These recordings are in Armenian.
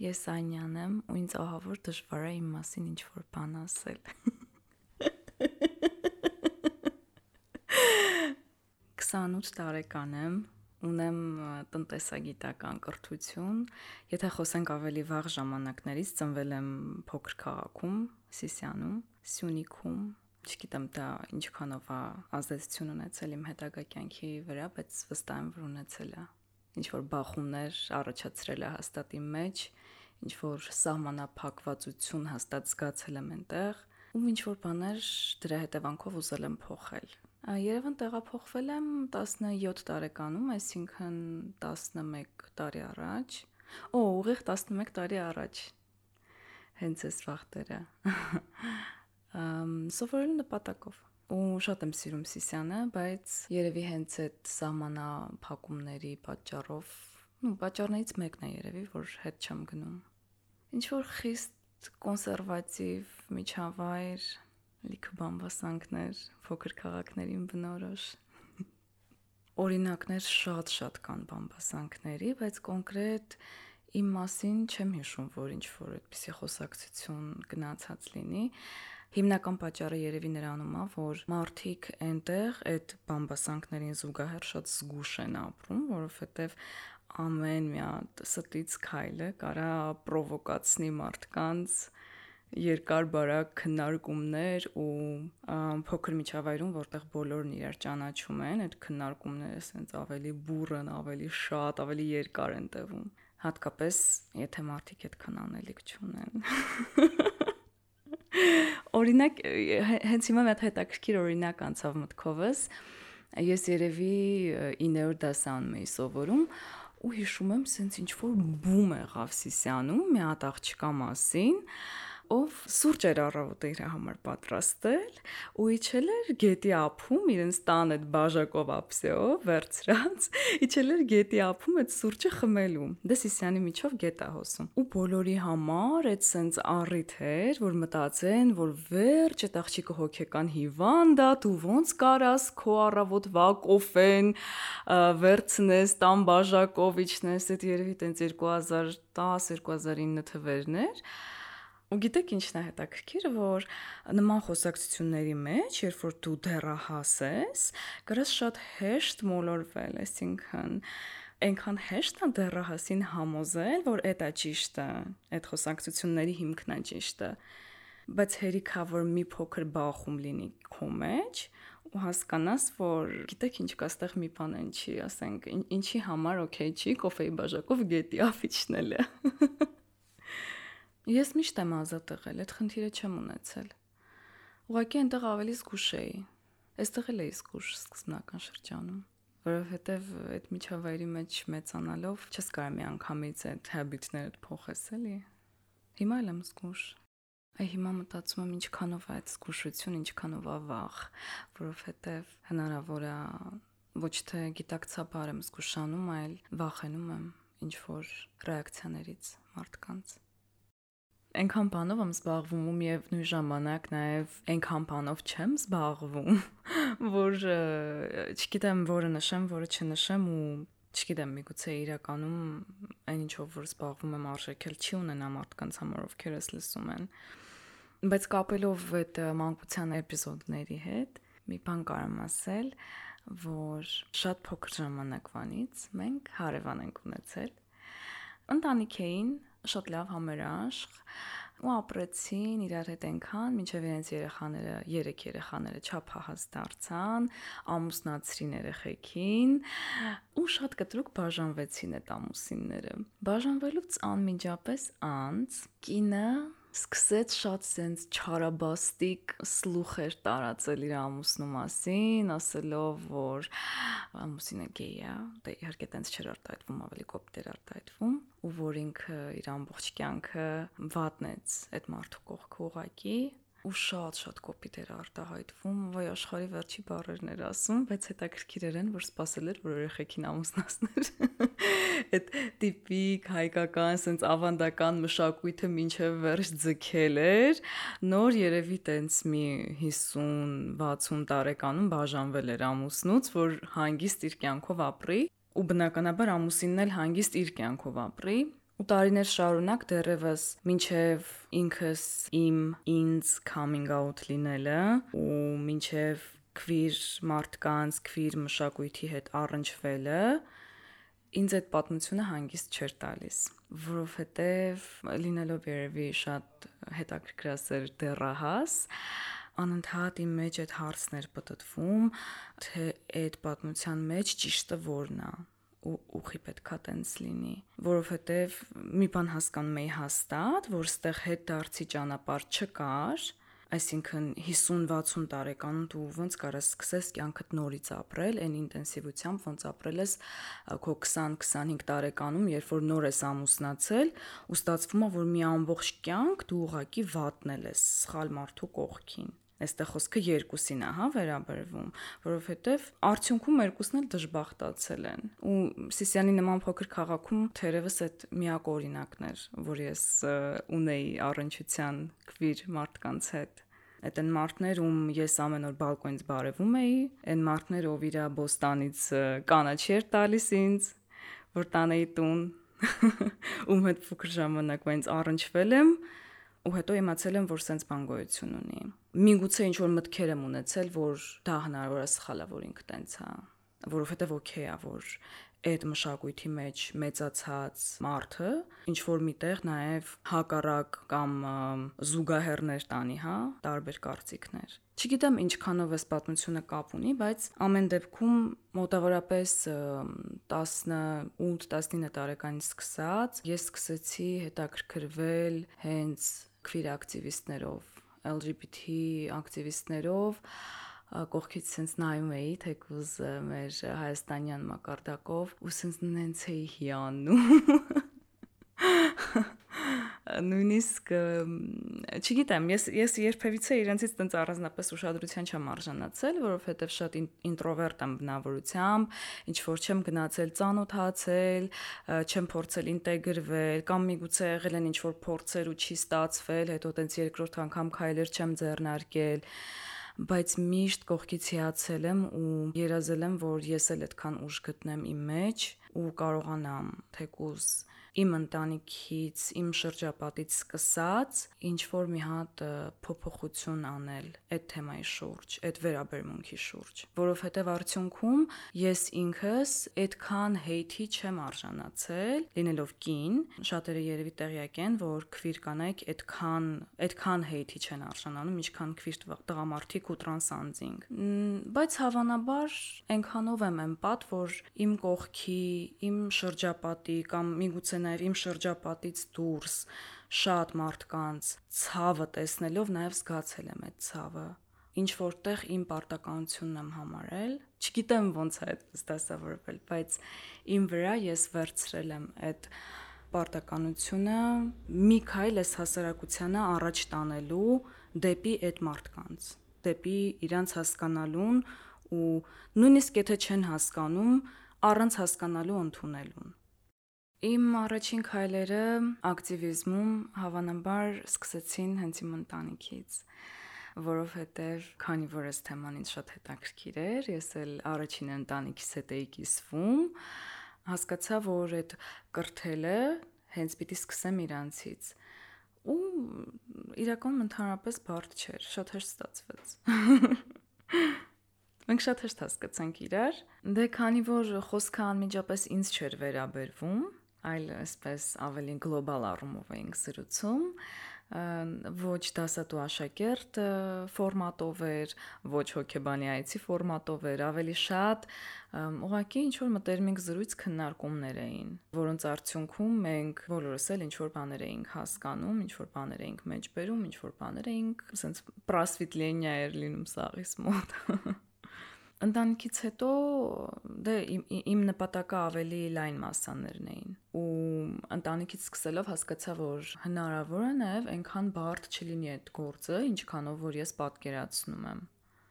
Ես Անյան եմ ու ինձ ահավոր դժվար է իմ մասին ինչ որ բան ասել։ 28 տարեկան եմ, ունեմ տնտեսագիտական կրթություն։ Եթե խոսենք ավելի վաղ ժամանակներից, ծնվել եմ փոքր քաղաքում, Սիսիանում, Սյունիքում, չգիտեմ դա ինչքանով է ազդեցություն ունեցել իմ հետագա կյանքի վրա, բայց վստահ եմ, որ ունեցել է ինչ որ բախումներ առաջացրել է հաստատ իմ մեջ, ինչ որ սահմանափակվածություն հաստատ զգացել եմ այնտեղ, ու ինչ որ բաներ դրա հետևանքով ուզել եմ փոխել։ Երևան տեղափոխվել եմ 17 տարեկանում, այսինքն 11 տարի առաջ։ Օ, ուղիղ 11 տարի առաջ։ Հենց այս վախտերը։ Ամ սովորել նպատակով ու շատ եմ սիրում Սիսյանը, բայց երևի հենց այդ սահմանափակումների պատճառով, ну, պատճառներից մեկն է երևի, որ հետ չեմ գնում։ Ինչ որ խիստ կոնսերվատիվ միջավայր, լիքը բամբասանքներ, փոքր քաղաքներին բնորոշ օրինակներ շատ-շատ կան բամբասանքների, բայց կոնկրետ իմ մասին չեմ հիշում, որ ինչ որ այդպիսի խոսակցություն գնացած լինի հիմնական պատճառը երևի նրանում է, որ մարդիկ այնտեղ այդ բամբասանքներին զուգահեռ շատ զգուշ են ապրում, որովհետև ամեն մի հատ ստից քայլը կարա պրովոկացնի մարդկանց երկար բարակ քննարկումներ ու փոքր միջավայրում, որտեղ բոլորն իրար ճանաչում են, այդ քննարկումները ասենց ավելի բուրըն, ավելի շատ, ավելի երկար են տևում։ Հատկապես եթե մարդիկ այդքան անելիք չունեն։ Օրինակ հենց հիմա մի հատ հետաքրքիր օրինակ անցավ մտքովս։ Ես երևի 9-րդ դասանում էի սովորում ու հիշում եմ, սենց ինչ որ բում եղավ Սիսիանում մի հատ աղջկա մասին, ով սուրճ էր առավոտը իր համար պատրաստել ու իջել էր գետի ափում իրենց տան այդ բաժակով ափսեով վերցրած իջել էր գետի ափում այդ սուրճը խմելու դե Սիսյանի միջով գետ է հոսում ու բոլորի համար այդ սենց առիթ էր որ մտածեն որ վերջ այդ աղջիկը հոգեկան հիվանդ է դու ոնց կարաս քո առավոտվա կոֆեն վերցնես տան բաժակով իջնես այդ երևի տենց 2010 2009 թվերներ Ու գիտեք ինչն է հետաքրքիր, որ նման խոսակցությունների մեջ, երբ որ դու դեռահաս ես, գրես շատ հեշտ մոլորվել, այսինքն այնքան հեշտ է դեռահասին համոզել, որ դա ճիշտ է, այդ խոսակցությունների հիմքն է ճիշտը։ Բայց հերիքա որ մի փոքր բախում լինի քո մեջ, ու հասկանաս, որ գիտեք ինչ կա ստեղ մի բան են չի, ասենք, ինչի համար օքեյ չի կոֆեի բաժակով գետի աֆիչնելը։ Ես միշտ եմ ազատ եղել, այդ խնդիրը չեմ ունեցել։ Ուղղակի այնտեղ ավելի զգուշ էի։ Այստեղ էլ էի զգուշ սկզբնական շրջանում, որովհետև այդ միջավայրի մեջ մեծանալով չես կարող մի անգամից այդ habit-ները փոխես, էլի։ Հիմա էլ եմ զգուշ։ Այ հիմա մտածում եմ ինչքանով է այդ զգուշություն, ինչքանով է վախ, որովհետև հնարավոր է ոչ թե գիտակցաբար եմ զգուշանում, այլ վախենում եմ ինչ որ ռեակցիաներից մարդկանց այնքան բանով եմ զբաղվում ու միևնույն ժամանակ նաև այնքան բանով չեմ զբաղվում, որ չգիտեմ որը նշեմ, որը չնշեմ ու չգիտեմ միգուցե իրականում այն ինչով որ զբաղվում եմ արժեքել չի ունենա մարդկանց համար ովքեր էս լսում են բայց կապելով այդ մանկության էպիզոդների հետ մի բան կարամ ասել որ շատ փոքր ժամանակվանից մենք հարևան ենք ունեցել ընտանիք էին շատ լավ համերաշխ ու ապրեցին իրար հետ այնքան, մինչև իրենց երեխաները, երեք երեխաները չափահաս դարձան, ամուսնացրին երեխեքին ու շատ կտրուկ բաժանվեցին այդ ամուսինները։ Բաժանվելուց անմիջապես անց կինը սկսեց շատ սենց չարաբաստիկ սլուխեր տարածել իր ամուսնու մասին, ասելով, որ ամուսինը գեյ է, դե իհարկե տենց չէր արտահայտվում, ավելի կոպտ էր արտահայտվում, ու որ ինքը իր ամբողջ կյանքը վատնեց այդ մարդու կողքը ուղակի ու շատ-շատ կոպիտ էր արտահայտվում, վայ աշխարի վերջի բարերն էր ասում, բայց հետաքրքիր էր, որ սпасել էր, որ երեխեքին ամուսնացներ։ Այդ տիպիկ հայկական, սենց ավանդական մշակույթը մինչև վերջ ձգել էր, նոր երևի տենց մի 50-60 տարեկանում բաժանվել էր ամուսնուց, որ հանգիստ իր կյանքով ապրի ու բնականաբար ամուսինն էլ հանգիստ իր կյանքով ապրի ու տարիներ շարունակ դեռևս մինչև ինքս իմ ինձ coming out լինելը ու մինչև քվիր մարդկանց, քվիր մշակույթի հետ առնչվելը ինձ այդ պատմությունը հանգիստ չէր տալիս, որովհետև լինելով երևի շատ հետաքրքրասեր դեռահաս, անընդհատ իմ մեջ այդ հարցն էր պատտվում, թե այդ պատմության մեջ ճիշտը որն է ուխի պետքա տենց լինի, որովհետև մի բան հասկանում էի հաստատ, որ ստեղ հետ դարձի ճանապարհ չկար, այսինքն 50-60 տարեկանում դու ոնց կարաս սկսես կյանքդ նորից ապրել, այն ինտենսիվությամբ ոնց ապրել ես քո 20-25 տարեկանում, երբ որ նոր ես ամուսնացել, ու ստացվում է, որ մի ամբողջ կյանք դու ուղակի վատնել ես սխալ մարդու կողքին Այստեղ խոսքը երկուսին է, հա, վերաբերվում, որովհետև արդյունքում երկուսն էլ դժբախտացել են։ Ու Սիսիանի նման փոքր քաղաքում թերևս այդ միակ օրինակն էր, որ ես ունեի առնչության քվիր մարդկանց հետ այդ են մարդներ, ում ես ամեն օր բալկոնից բարևում էի, այն մարդներ, ով իր բոստանից կանաչի էր տալիս ինձ, որ տանեի տուն, ում հետ փոքր ժամանակվա ինձ առնչվել եմ, ու հետո իմացել եմ, որ սենց բան գոյություն ունի։ Միգուցե ինչ որ մտքեր եմ ունեցել, որ դա հնարավոր է սխալա, որ ինքը տենց է, որովհետև օքեյ է, որ այդ մշակույթի մեջ մեծացած մարդը ինչ որ միտեղ նաև հակառակ կամ զուգահեռներ տանի, հա, տարբեր կարծիքներ։ Չգիտեմ ինչքանով էս պատմությունը կապ ունի, բայց ամեն դեպքում մոտավորապես 18-19 տարեկանից սկսած ես սկսեցի հետաքրքրվել հենց քվիր ակտիվիստներով, LGBT ակտիվիստներով կողքից sense նայում էի թեկուզ մեր հայաստանյան մակարդակով ու sense նենց էի հիանում նույնիսկ չգիտեմ, ես ես երբևիցե իրենցից տենց առանձնապես ուշադրության չեմ արժանացել, որովհետև շատ ինտրովերտ եմ բնավորությամբ, ինչ որ չեմ գնացել ծանոթացել, չեմ փորձել ինտեգրվել, կամ միգուցե եղել են ինչ որ փորձեր ու չի ստացվել, հետո տենց երկրորդ անգամ քայլեր չեմ ձեռնարկել բայց միշտ կողքից հիացել եմ ու երազել եմ, որ ես էլ այդքան ուժ գտնեմ իմ մեջ ու կարողանամ թեկուզ իմ ընտանիքից, իմ շրջապատից սկսած ինչ որ մի հատ փոփոխություն անել այդ թեմայի շուրջ, այդ վերաբերմունքի շուրջ, որովհետև արդյունքում ես ինքս այդքան հեյթի չեմ արժանացել, լինելով կին, շատերը երևի տեղյակ են, որ քվիր կանայք այդքան այդքան հեյթի չեն արժանանում, ինչքան քվիր տղամարդիկ ու տրանսանձինգ։ Բայց հավանաբար այնքանով եմ էմպատ, որ իմ կողքի, իմ շրջապատի կամ միգուցե նաև իմ շրջապատից դուրս շատ մարդկանց ցավը տեսնելով նաև զգացել եմ այդ ցավը ինչ որտեղ իմ պարտականությունն եմ համարել չգիտեմ ոնց է այդպես դասավորվել բայց իմ վրա ես վերցրել եմ այդ պարտականությունը մի քայլ էս հասարակությանը առաջ տանելու դեպի այդ մարդկանց դեպի իրանց հասկանալուն ու նույնիսկ եթե չեն հասկանում առանց հասկանալու ընդունելուն Իմ առաջին քայլերը ակտիվիզմում հավանաբար սկսեցին հենց իմ ընտանիքից որովհետև քանի որ այս թեման ինձ շատ հետաքրքիր էր, ես էլ առաջին ընտանիքիս հետ էի կիսվում, հասկացա, որ այդ կրթելը հենց պիտի սկսեմ իրանցից։ Ու իրականում ընդհանրապես բարդ չէր, շատ հեշտ ստացվեց։ Մենք շատ հեշտ հասկացանք իրար։ Դե քանի որ խոսքը անմիջապես ինձ չէր վերաբերվում, այլ այսպես ավելի գլոբալ առումով էինք զրուցում ոչ դասատու աշակերտ ֆորմատով էր, ոչ հոկեբանի այցի ֆորմատով էր, ավելի շատ ուղղակի ինչ որ մտերմիկ զրույց քննարկումներ էին, որոնց արդյունքում մենք բոլորս էլ ինչ որ բաներ էինք հասկանում, ինչ որ բաներ էինք մեջբերում, ինչ որ բաներ էինք, ասենց պրասվիտլենիա էր լինում սաղիս մոտ ընտանիքից հետո դե իմ, իմ նպատակը ավելի լայն մասաներն էին ու ընտանիքից սկսելով հասկացա որ հնարավոր է նաև այնքան բարդ չլինի այդ գործը ինչքանով որ ես պատկերացնում եմ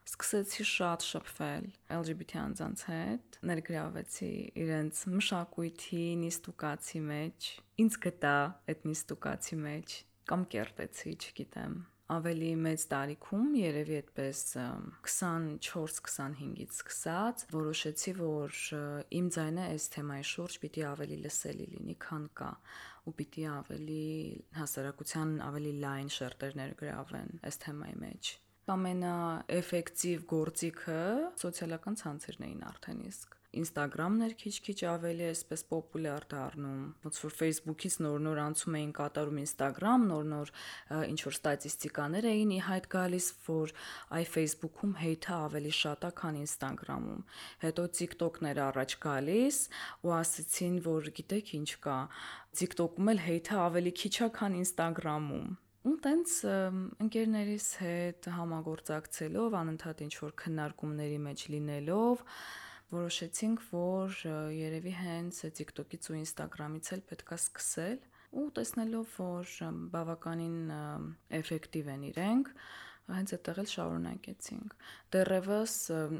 սկսեցի շատ շփվել LGBT անձանց հետ, ներգրավեցի իրենց մշակույթի նիստուկացի մեջ, ինձ գտա այդ նիստուկացի մեջ կամ կերտեցի, չգիտեմ ավելի մեծ տարիքում, երևի այդպես 24-25-ից սկսած, որոշեցի, որ իմ ձայնը այս թեմայի շուրջ պիտի ավելի լսելի լինի, քան կա։ ու պիտի ավելի հասարակության ավելի լայն շերտեր ներգրավեն այս թեմայի մեջ ամենաէֆեկտիվ գործիքը սոցիալական ցանցերն էին արդեն իսկ Instagram-ն էր քիչ-քիչ ավելի այսպես պոպուլյար դառնում։ Ոնց որ Facebook-ից նոր-նոր անցում էին կատարում Instagram, նոր-նոր ինչ որ ստատիստիկաներ էին ի հայտ գալիս, որ այ Facebook-ում հեյթը ավելի շատ է, քան Instagram-ում։ Հետո TikTok-ն էր առաջ գալիս ու ասացին, որ գիտեք ինչ կա, TikTok-ում էլ հեյթը ավելի քիչ է, քան Instagram-ում ու տենց ընկերներիս հետ համագործակցելով անընդհատ ինչ որ քննարկումների մեջ լինելով որոշեցինք, որ երևի հենց TikTok-ից ու Instagram-ից էլ պետքա սկսել ու տեսնելով, որ բավականին էֆեկտիվ են իրենք, հենց այդտեղ էլ շարունակեցինք։ Դեռևս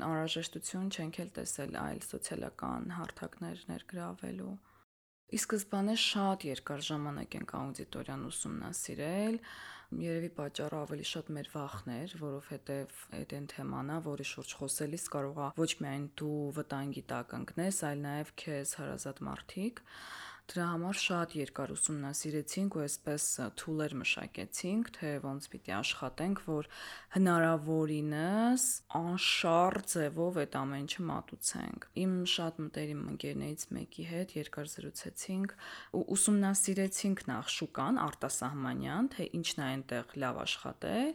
անհրաժեշտություն չենք էլ տեսել այլ սոցիալական հարթակներ ներգրավելու։ Ի սկզբանե շատ երկար ժամանակ ենք աուդիտորիան ուսումնասիրել, Երևի պատճառը ավելի շատ մեր վախն էր, որովհետև այդ այն թեմանա, որի շուրջ խոսելիս կարողա ոչ միայն դու վտանգի տակ ընկնես, այլ նաև քեզ հարազատ մարդիկ Դրա համար շատ երկար ուսումնասիրեցինք ու այսպես թուլեր մշակեցինք, թե ոնց պիտի աշխատենք, որ հնարավորինս անշար ձևով այդ ամեն ինչը մատուցենք։ Իմ շատ մտերիմ ընկերներից մեկի հետ երկար զրուցեցինք ու ուսումնասիրեցինք նախ շուկան արտասահմանյան, թե ինչն է այնտեղ լավ աշխատել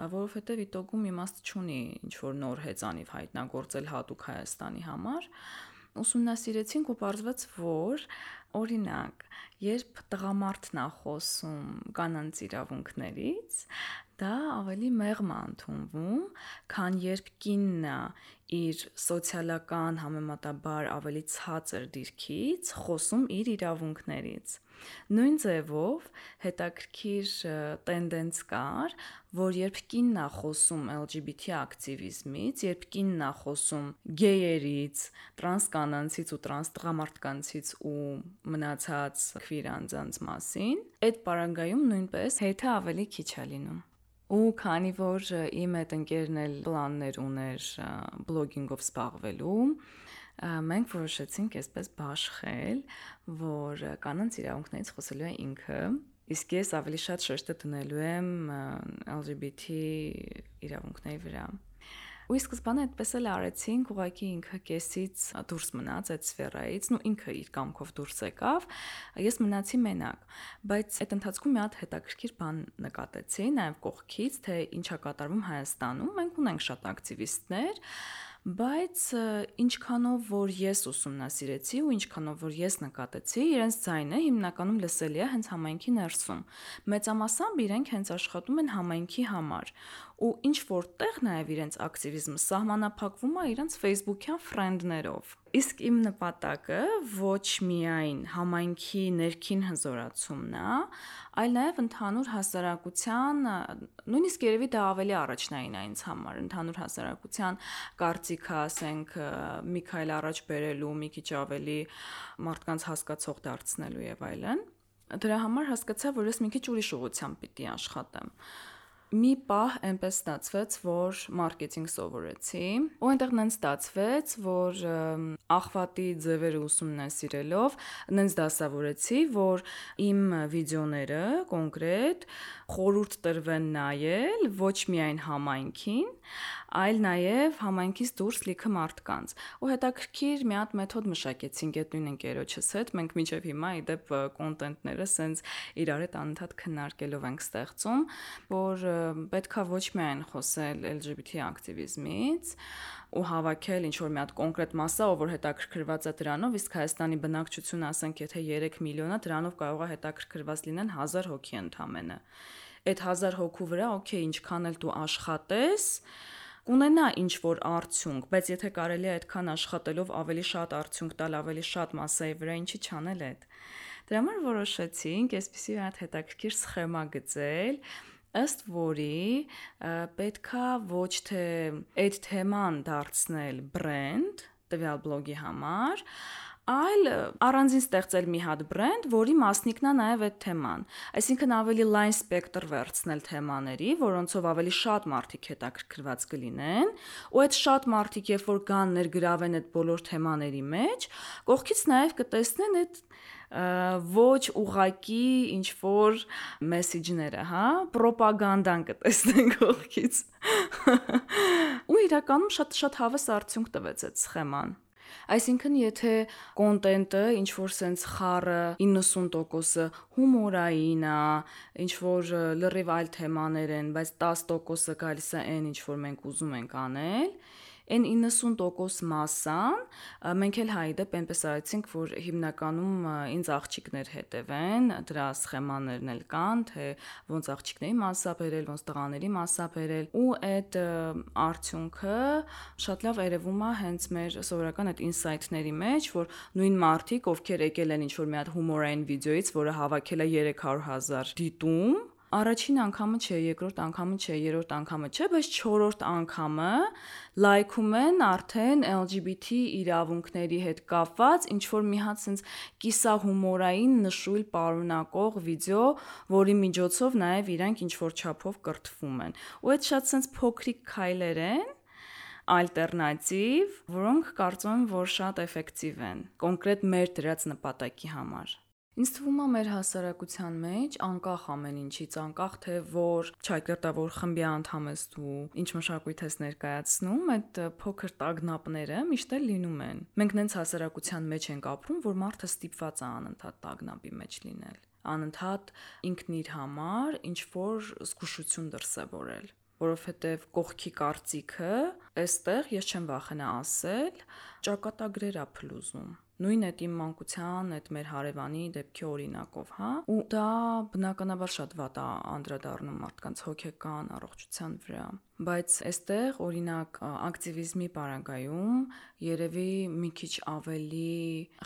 որովհետև իտոգում իմաստ չունի ինչ որ նոր հեծանիվ հայտնագործել հատուկ Հայաստանի համար ուսումնասիրեցինք ու պարզվեց, որ Օրինակ, երբ տղամարդն է խոսում կանանց իրավունքներից, դա ավելի մեղմ է ընդունվում, քան երբ կինն է իր սոցիալական համեմատաբար ավելի ցածր դիրքից խոսում իր իրավունքներից։ Նույն ձևով հետաքրքիր տենդենց կար, որ երբ կինն է խոսում LGBT ակտիվիզմից, երբ կինն է խոսում գեյերից, տրանս կանանցից ու տրանս տղամարդկանցից ու մնացած քվիր անձանց մասին, այդ պարագայում նույնպես հետը ավելի քիչ է լինում։ Ու քանի որ իմ այդ ընկերն էլ պլաններ ուներ բլոգինգով զբաղվելու, մենք որոշեցինք այսպես բաշխել, որ կանանց իրավունքներից խոսելու է ինքը, իսկ ես ավելի շատ շեշտը դնելու եմ LGBT իրավունքների վրա։ Ու սկզբանե այդպես էլ արեցինք, ուղղակի ինքը կեսից դուրս մնաց այդ սֆերայից, ու ինքը իր կամքով դուրս եկավ։ Ես մնացի մենակ, բայց այդ ընթացքում մի հատ հետաքրքիր բան նկատեցի, նաև կողքից, թե ինչա կատարվում Հայաստանում։ Մենք ունենք շատ ակտիվիստներ, բայց ինչքանով որ ես ուսումնասիրեցի ու ինչքանով որ ես նկատեցի, իրենց ձայնը հիմնականում լսելի է հենց համայնքի ներսում։ Մեծամասամբ իրենք հենց աշխատում են համայնքի համար ու ինչ որտեղ նաև իրենց ակտիվիզմը սահմանափակվում է իրենց Facebook-յան ֆրենդներով։ Իսկ իմ նպատակը ոչ միայն համայնքի ներքին հզորացումն է, այլ նաև ընդհանուր հասարակության, նույնիսկ երևի դա ավելի առաջնային է ինձ համար, ընդհանուր հասարակության կարծիքը, ասենք, մի քայլ առաջ բերելու, մի քիչ ավելի մարդկանց հասկացող դարձնելու եւ այլն։ Դրա համար հասկացա, որ ես մի քիչ ուրիշ ուղղությամբ պիտի աշխատեմ մի պահ այնպես ստացվեց, որ մարքեթինգ սովորեցի, ու այնտեղ նենց ստացվեց, որ ախվատի ձևերը ուսումնասիրելով նենց դասավորեցի, որ իմ վիդեոները կոնկրետ խորուրդ տրվեն նայել ոչ միայն համայնքին, այլ նաև համայնքից դուրս լիքը մարդկանց։ Ու հետաքրքիր մի հատ մեթոդ մշակեցինք այդ նույն ընկերոջս հետ, մենք մինչև հիմա իդեպ կոնտենտները սենց իրար հետ անընդհատ քննարկելով ենք ստեղծում, որ պետքա ոչ միայն խոսել LGBT ակտիվիզմից, ու հավաքել ինչ որ մի հատ կոնկրետ մասսա, ով որ հետաքրքրված է դրանով, իսկ Հայաստանի բնակչությունը ասենք եթե 3 միլիոն է, դրանով կարող է հետաքրքրված լինեն 1000 հոգի ընդամենը։ Այդ 1000 հոգու վրա, օքեյ, ինչքան էլ դու աշխատես, կունենա ինչ որ արդյունք, բայց եթե կարելի է այդքան աշխատելով ավելի շատ արդյունք տալ, ավելի շատ massայի վրա, ինչի չանել այդ։ Դրա համար որոշեցինք այսպեսի հատ հետաքրքիր սխեմա գծել, ըստ որի պետքա ոչ թե այդ թեման դարձնել բրենդ տվյալ բլոգի համար, այլ առանձին ստեղծել մի հատ բրենդ, որի մասնիկն է նաև այդ թեման։ Այսինքն ավելի լայն սպեկտր վերցնել թեմաների, որոնցով ավելի շատ մարդիկ հետաքրքրված կլինեն, ու այդ շատ մարդիկ, երբ որ կան ներգրավեն այդ բոլոր թեմաների մեջ, կողքից նաև կտեսնեն այդ ոչ ուղակի ինչ որ մեսեջները, հա, ռոպագանդան կտեսնենք ողքից։ Ու իրականում շատ-շատ հավես արդյունք տվեց այդ սխեման։ Այսինքն, եթե կոնտենտը ինչ որ սենց խառը 90%-ը հումորային է, ինչ որ լրիվ այլ թեմաներ են, բայց 10%-ը գալիս է այն ինչ որ մենք ուզում ենք անել, այն 90% մասան մենք էլ հայի դեպ այնպես արեցինք, որ հիմնականում ինձ աղջիկներ հետևեն, դրա սխեմաներն էլ կան, թե ոնց աղջիկների մասա բերել, ոնց տղաների մասա բերել, ու այդ արդյունքը շատ լավ երևում է հենց մեր սովորական այդ ինսայթների մեջ, որ նույն մարդիկ, ովքեր եկել են ինչ որ մի հատ հումորային վիդեոից, որը հավաքել է 300.000 դիտում, առաջին անգամը չէ, երկրորդ անգամը չէ, երրորդ անգամը չէ, բայց չորրորդ անգամը լայքում են արդեն LGBT իրավունքների հետ կապված ինչ որ մի հատ sense կիսա հումորային նշույլ պարունակող վիդեո, որի միջոցով նաև իրանք ինչ որ չափով կրթվում են։ Ու այդ շատ sense փոքրիկ քայլեր են, ալտերնատիվ, որոնք կարծում եմ, որ շատ էֆեկտիվ են կոնկրետ մեր դրած նպատակի համար։ Ինձ թվում է մեր հասարակության մեջ անկախ ամեն ինչից, անկախ թե որ չայկրտավոր խմբի անդամ ես դու, ինչ մշակույթ ես ներկայացնում, այդ փոքր տագնապները միշտ էլ լինում են։ Մենք նենց հասարակության մեջ ենք ապրում, որ մարդը ստիպված է անընդհատ տագնապի մեջ լինել անընդհատ ինքն իր համար ինչ որ զգուշություն դրսևորել որովհետև կողքի կարծիքը, այստեղ ես չեմ վախենա ասել, ճակատագրեր է փլուզում նույն այդ իմ մանկության, այդ մեր հարևանի դեպքի օրինակով, հա։ Ու դա բնականաբար շատ վատ է անդրադառնում մարդկանց հոգեկան առողջության վրա բայց այստեղ օրինակ ակտիվիզմի պարագայում երևի մի քիչ ավելի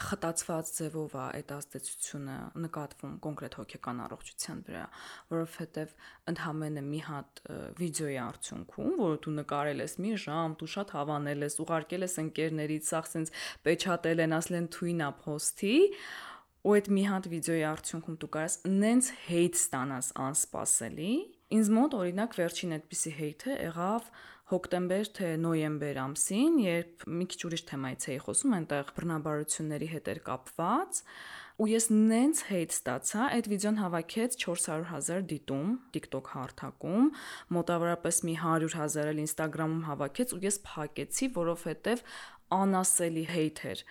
խտացված ձևով է այդ ազդեցությունը նկատվում կոնկրետ հոգեկան առողջության վրա, որովհետև ընդհանրապես մի հատ վիդեոյի արդյունքում, որը դու նկարել ես մի ժամ, դու շատ հավանել ես, ուղարկել ես ընկերներից, սա սենց պեչատել են, ասել են թույնա post-ի, ու այդ մի հատ վիդեոյի արդյունքում դու կարաս նենց հեյթ ստանաս անսպասելի Ինձ մոտ օրինակ վերջին այդպիսի հեյթը եղավ հոկտեմբեր թե նոյեմբեր ամսին, երբ մի քիչ ուրիշ թեմայից էի խոսում, այնտեղ բռնաբարությունների հետ էր կապված, ու ես նենց հեյթ ստացա, այդ վիդեոն հավաքեց 400.000 դիտում TikTok հարթակում, մոտավորապես մի 100.000 էլ Instagram-ում հավաքեց ու ես փակեցի, որովհետև անասելի հեյթ էր։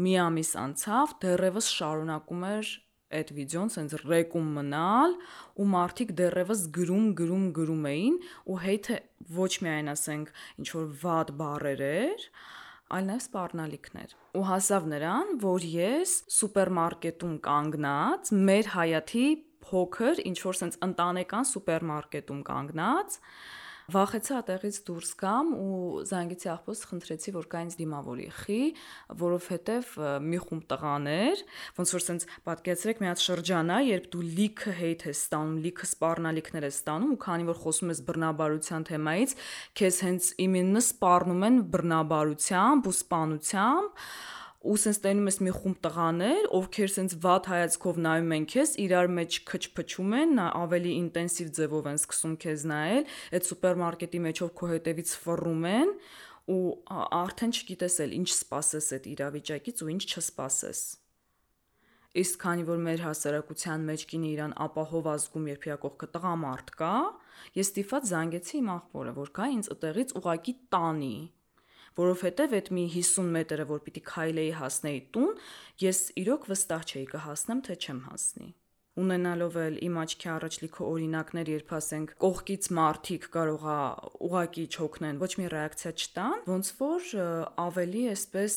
Մի ամիս անցավ, դեռևս շարունակում էր այդ վիդեոն սենց ռեկում մնալ ու մարդիկ դեռևս գրում գրում գրում էին ու հեյթը ոչ միայն ասենք ինչ որ վատ բառեր էր, այլ նաև սպառնալիքներ։ Ու հասավ նրան, որ ես սուպերմարկետում կանգնած մեր հայաթի փոքր ինչ որ սենց ընտանեկան սուպերմարկետում կանգնած վախեցա այդտեղից դուրս գամ ու զանգեցի աղբոս խնդրեցի որ կա ինձ դիմավորի խի որովհետև մի խումբ տղաներ ոնց որ sense պատկերացրեք մի հատ շրջան է երբ դու լիքը հեյթ ես ստանում լիքը սպառնալիքներ ես ստանում ու քանի որ խոսում ես բռնաբարության թեմայից քեզ հենց իմենը սպառնում են բռնաբարությամբ ու սպանությամբ ու սենց տենում ես մի խումբ տղաներ, ովքեր սենց վատ հայացքով նայում են քեզ, իրար մեջ քչփչում են, ավելի ինտենսիվ ձևով են սկսում քեզ նայել, այդ սուպերմարկետի մեջով քո հետևից ֆռում են ու արդեն չգիտես էլ ինչ սпасես այդ իրավիճակից ու ինչ չսпасես։ Իսկ քանի որ մեր հասարակության մեջ կինը իրան ապահով ազգում, երբ իրա կողքը տղամարդ կա, ես ստիփած զանգեցի իմ աղբորը, որ գա ինձ ըտեղից ուղակի տանի որովհետև այդ մի 50 մետրը, որ պիտի քայլեի հասնեի տուն, ես իրոք վստահ չէի կհասնեմ, թե չեմ հասնի ունենալով էլ իմ աչքի առաջ լիքը օրինակներ, երբ ասենք կողքից մարդիկ կարողա ուղակի չօգնեն, ոչ մի ռեակցիա չտան, ոնց որ ավելի էսպես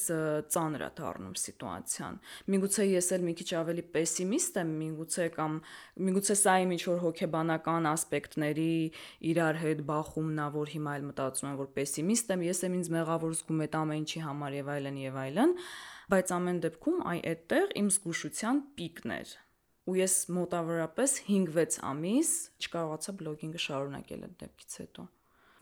ծանր է դառնում սիտուացիան։ Միգուցե ես էլ մի քիչ ավելի պեսիմիստ եմ, միգուցե կամ միգուցե սա իմ ինչ որ հոգեբանական ասպեկտների իրար հետ բախումն է, որ հիմա էլ մտածում եմ, որ պեսիմիստ եմ, ես եմ ինձ մեղավոր զգում այդ ամեն ինչի համար եւ այլն եւ այլն, բայց ամեն դեպքում այ այդտեղ իմ զգուշության պիկն էր ու ես մոտավորապես 5-6 ամիս չկարողացա բլոգինգը շարունակել այդ դեպքից հետո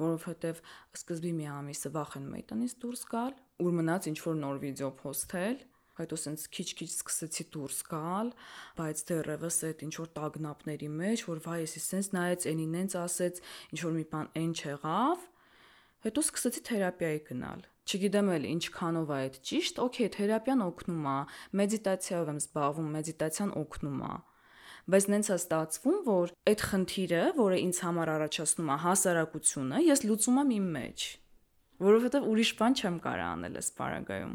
որովհետև սկզբի մի ամիսը վախենում էի տնից դուրս գալ, ուր մնաց ինչ որ նոր վիդեո փոստել, հետո սենց քիչ-քիչ սկսեցի դուրս գալ, բայց դեռևս այդ ինչ որ տագնապների մեջ, որ վայ, էսի սենց նայեց, այնին նենց ասեց, ինչ որ մի բան այն չեղավ, հետո սկսեցի թերապիայի գնալ չգիտեմ էլ ինչքանով է այդ ճիշտ, օքեյ, թերապիան օգնում է, մեդիտացիայով եմ զբաղվում, մեդիտացիան օգնում է բայց նենց է ստացվում, որ այդ խնդիրը, որը ինձ համար առաջացնում է հասարակությունը, ես լուծում եմ իմ մեջ, որովհետև ուրիշ բան չեմ կարող անել այս պարագայում։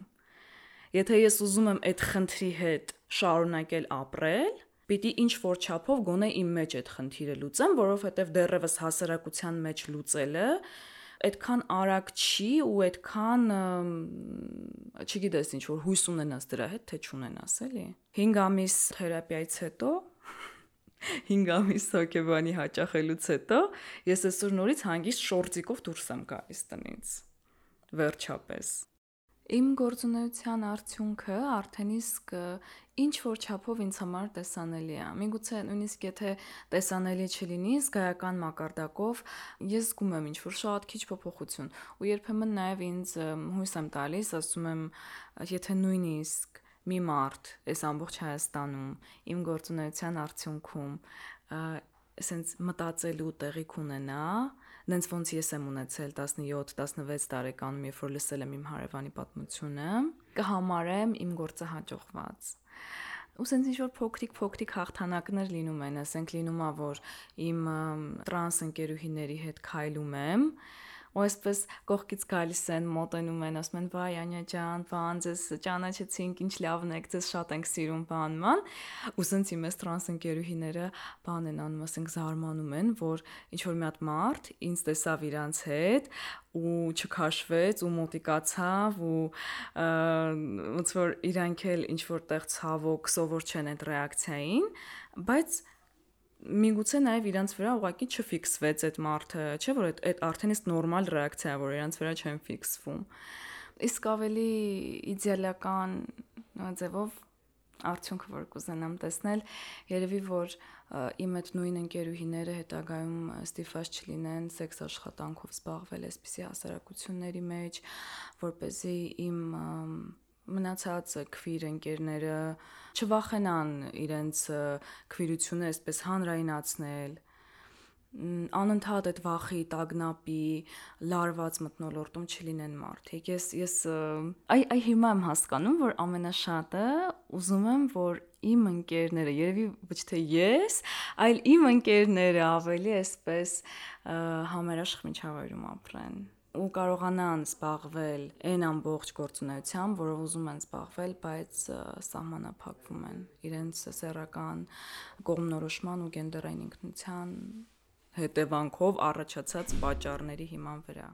Եթե ես ուզում եմ այդ խնդրի հետ շարունակել ապրել, պիտի ինչ որ չափով գոնե իմ մեջ այդ խնդիրը լուծեմ, որովհետև դեռևս հասարակության մեջ լուծելը այդքան արագ չի ու այդքան չգիտես ինչ որ հույս ունենաս դրա հետ թե չունենաս էլի 5 ամիս թերապիայից հետո 5 ամիս հոգեբանի հաճախելուց հետո ես այսօր նորից հանգիստ շորտիկով դուրս եմ գալիս տնից վերջապես Իմ գործունեության արդյունքը արդեն իսկ ինչ որ չափով ինձ համար տեսանելի է։ Միգուցե նույնիսկ եթե տեսանելի չլինի զգայական մակարդակով, ես զգում եմ ինչ որ շատ քիչ փոփոխություն։ Ու երբեմն նաև ինձ հույս եմ տալիս, ասում եմ, եթե նույնիսկ մի մարդ այս ամբողջ Հայաստանում իմ գործունեության արդյունքում ասենց մտածելու տեղիք ունենա, նենց ոնց ես եմ ունեցել 17-16 տարեկանում, երբ որ լսել եմ իմ հարևանի պատմությունը, կհամարեմ իմ գործը հաջողված ու սենց ինչ որ փոքրիկ-փոքրիկ հաղթանակներ լինում են, ասենք լինում է որ իմ տրանս ընկերուհիների հետ քայլում եմ, ու այսպես կողքից գալիս են, մոտենում են, ասում են՝ «Վայ, Անյա ջան, բան, ձեզ ճանաչեցինք, ինչ լավն եք, ձեզ շատ ենք սիրում, բանման»։ Ու սենց իմ էս տրանս ընկերուհիները բան են անում, ասենք զարմանում են, որ ինչ որ մի հատ մարդ ինձ տեսավ իրանց հետ ու չքաշվեց ու մոտիկացավ ու ոնց որ իրանք էլ ինչ որտեղ ցավոք սովոր չեն այդ ռեակցիային, բայց միգուցե նաև իրանց վրա ուղակի չֆիքսվեց այդ մարդը, չէ՞ որ այդ այդ արդեն իսկ նորմալ ռեակցիա է, որ իրանց վրա չեն ֆիքսվում։ Իսկ ավելի իդեալական ձևով արդյունքը որ կուզենամ տեսնել, երևի որ իմ այդ նույն ընկերուհիները հետագայում ստիփած չլինեն սեքս աշխատանքով զբաղվել այսպիսի հասարակությունների մեջ, որ เป զի իմ մնացած քվիր ընկերները չվախենան իրենց քվիրությունը այսպես հանրայնացնել անընդհատ այդ վախի, տագնապի, լարված մտնոլորտում չլինեն մարդիկ։ Ես ես այ այ հիմա եմ հասկանում, որ ամենաշատը ուզում եմ, որ իմ ընկերները, երևի ոչ թե ես, այլ իմ ընկերները ավելի այսպես համերաշխ միջավայրում ապրեն ու կարողանան զբաղվել այն ամբողջ գործունեությամբ, որով ուզում են զբաղվել, բայց սահմանափակվում են իրենց սեռական կողմնորոշման ու գենդերային ինքնության հետևանքով առաջացած պատճառների հիման վրա։